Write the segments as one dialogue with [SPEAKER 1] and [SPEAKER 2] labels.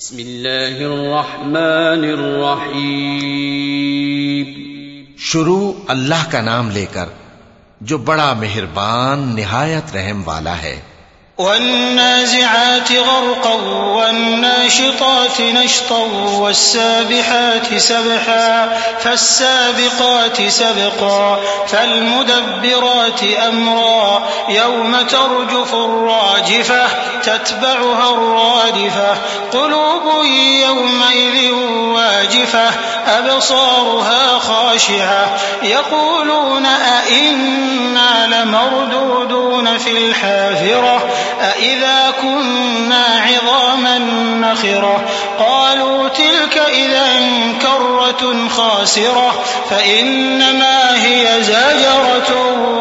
[SPEAKER 1] بسم اللہ الرحمن الرحیم۔
[SPEAKER 2] شروع اللہ کا نام لے کر جو بڑا مہربان، نہایت رحم والا ہے۔
[SPEAKER 3] والنازعات غرقا والناشطات نشطا والسابحات سبحا فالسابقات سبقا فالمدبرات أمرا يوم ترجف الراجفة تتبعها الرادفة قلوب يومئذ واجفة أبصارها خاشعة يقولون أئنا لمردودون في الحافرة أئذا كنا عظاما نخرة قالوا تلك إذا كرة خاسرة فإنما هي زاجرة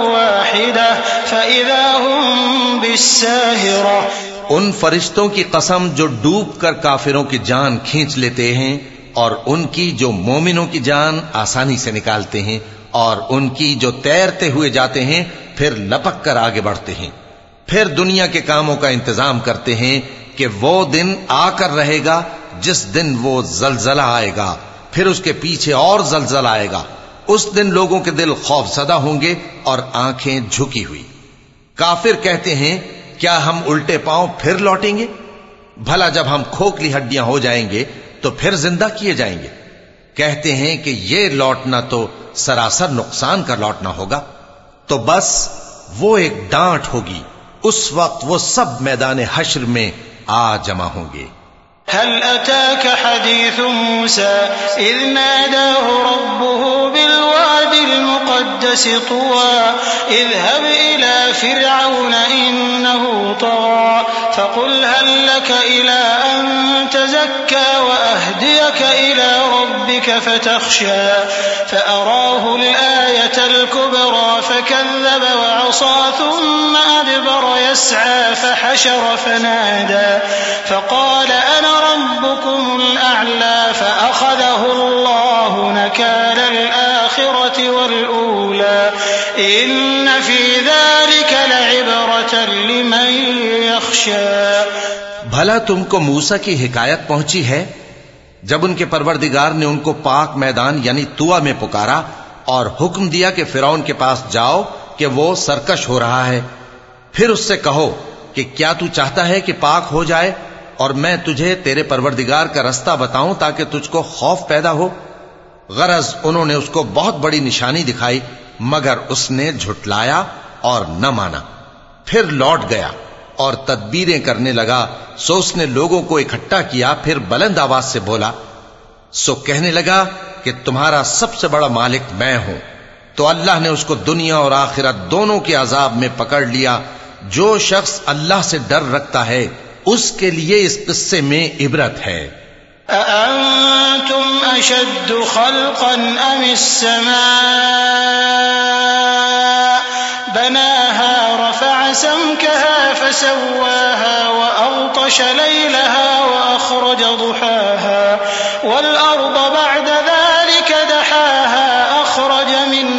[SPEAKER 3] واحدة فإذا هم بالساهرة
[SPEAKER 2] ان فرشتوں کی قسم جو ڈوب کر کافروں کی جان کھینچ لیتے ہیں اور ان کی جو مومنوں کی جان آسانی سے نکالتے ہیں اور ان کی جو تیرتے ہوئے جاتے ہیں پھر لپک کر آگے بڑھتے ہیں۔ پھر دنیا کے کاموں کا انتظام کرتے ہیں کہ وہ دن آ کر رہے گا، جس دن وہ زلزلہ آئے گا، پھر اس کے پیچھے اور زلزلہ آئے گا۔ اس دن لوگوں کے دل خوف زدہ ہوں گے اور آنکھیں جھکی ہوئی۔ کافر کہتے ہیں، کیا ہم الٹے پاؤں پھر لوٹیں گے؟ بھلا جب ہم کھوکھلی ہڈیاں ہو جائیں گے تو پھر زندہ کیے جائیں گے۔ کہتے ہیں کہ یہ لوٹنا تو سراسر نقصان کا لوٹنا ہوگا۔ تو بس وہ ایک ڈانٹ ہوگی۔ اس وقت وہ سب میدان حشر میں آ جمع ہوں گے
[SPEAKER 3] هل أتاك حديث موسى؟ إذ ناداه ربه بالواد المقدس طوى اذهب إلى فرعون إنه طغى فقل هل لك إلى أن تزكى وأهديك إلى ربك فتخشى فأراه الآية الكبرى فكذب وعصى ثم أدبر يسعى فحشر فنادى فقال أنا ربكم الأعلى فأخذه الله نكال الآخرة والأولى إن في ذلك لعبرة لمن يخشى
[SPEAKER 2] بھلا تم کو موسا کی حکایت پہنچی ہے؟ جب ان کے پروردگار نے ان کو پاک میدان یعنی توا میں پکارا اور حکم دیا کہ فرعون کے پاس جاؤ کہ وہ سرکش ہو رہا ہے۔ پھر اس سے کہو کہ کیا تو چاہتا ہے کہ پاک ہو جائے اور میں تجھے تیرے پروردگار کا رستہ بتاؤں تاکہ تجھ کو خوف پیدا ہو؟ غرض انہوں نے اس کو بہت بڑی نشانی دکھائی، مگر اس نے جھٹلایا اور نہ مانا۔ پھر لوٹ گیا اور تدبیریں کرنے لگا۔ سو اس نے لوگوں کو اکٹھا کیا، پھر بلند آواز سے بولا، سو کہنے لگا کہ تمہارا سب سے بڑا مالک میں ہوں۔ تو اللہ نے اس کو دنیا اور آخرت دونوں کے عذاب میں پکڑ لیا۔ جو شخص اللہ سے ڈر رکھتا ہے اس کے لیے اس قصے میں عبرت ہے
[SPEAKER 3] أأنتم أشد خلقا أم السماء بناها رفع سمكها فسواها وأغطش ليلها وأخرج ضحاها والأرض بعد ذلك دحاها أخرج منها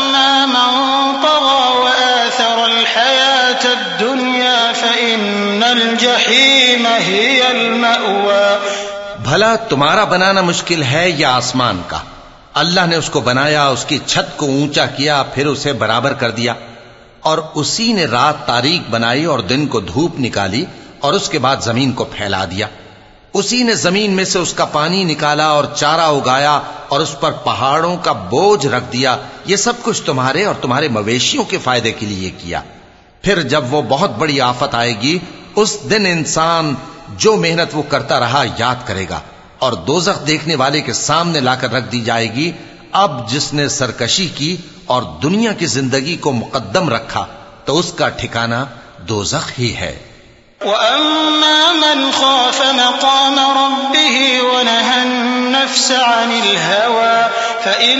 [SPEAKER 3] فإن الجحيم هي المأوى
[SPEAKER 2] بھلا تمہارا بنانا مشکل ہے یا آسمان کا؟ اللہ نے اس کو بنایا، اس کی چھت کو اونچا کیا، پھر اسے برابر کر دیا۔ اور اسی نے رات تاریخ بنائی اور دن کو دھوپ نکالی اور اس کے بعد زمین کو پھیلا دیا۔ اسی نے زمین میں سے اس کا پانی نکالا اور چارہ اگایا اور اس پر پہاڑوں کا بوجھ رکھ دیا۔ یہ سب کچھ تمہارے اور تمہارے مویشیوں کے فائدے کے لیے کیا۔ پھر جب وہ بہت بڑی آفت آئے گی اس دن انسان جو محنت وہ کرتا رہا یاد کرے گا اور دوزخ دیکھنے والے کے سامنے لا کر رکھ دی جائے گی، اب جس نے سرکشی کی اور دنیا کی زندگی کو مقدم رکھا، تو اس کا ٹھکانہ دوزخ ہی ہے۔
[SPEAKER 3] وأما من خاف مقام ربه ونهى النفس عن الهوى فإن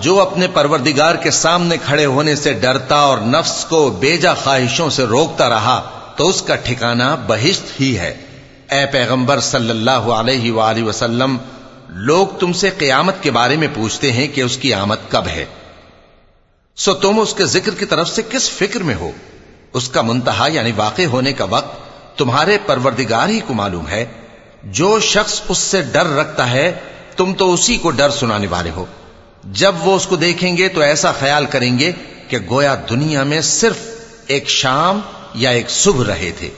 [SPEAKER 2] جو اپنے پروردگار کے سامنے کھڑے ہونے سے ڈرتا اور نفس کو بیجا خواہشوں سے روکتا رہا، تو اس کا ٹھکانہ بہشت ہی ہے۔ اے پیغمبر صلی اللہ علیہ وآلہ وسلم، لوگ تم سے قیامت کے بارے میں پوچھتے ہیں کہ اس کی آمد کب ہے۔ سو تم اس کے ذکر کی طرف سے کس فکر میں ہو؟ اس کا منتہا یعنی واقع ہونے کا وقت تمہارے پروردگار ہی کو معلوم ہے۔ جو شخص اس سے ڈر رکھتا ہے، تم تو اسی کو ڈر سنانے والے ہو۔ جب وہ اس کو دیکھیں گے تو ایسا خیال کریں گے کہ گویا دنیا میں صرف ایک شام یا ایک صبح رہے تھے۔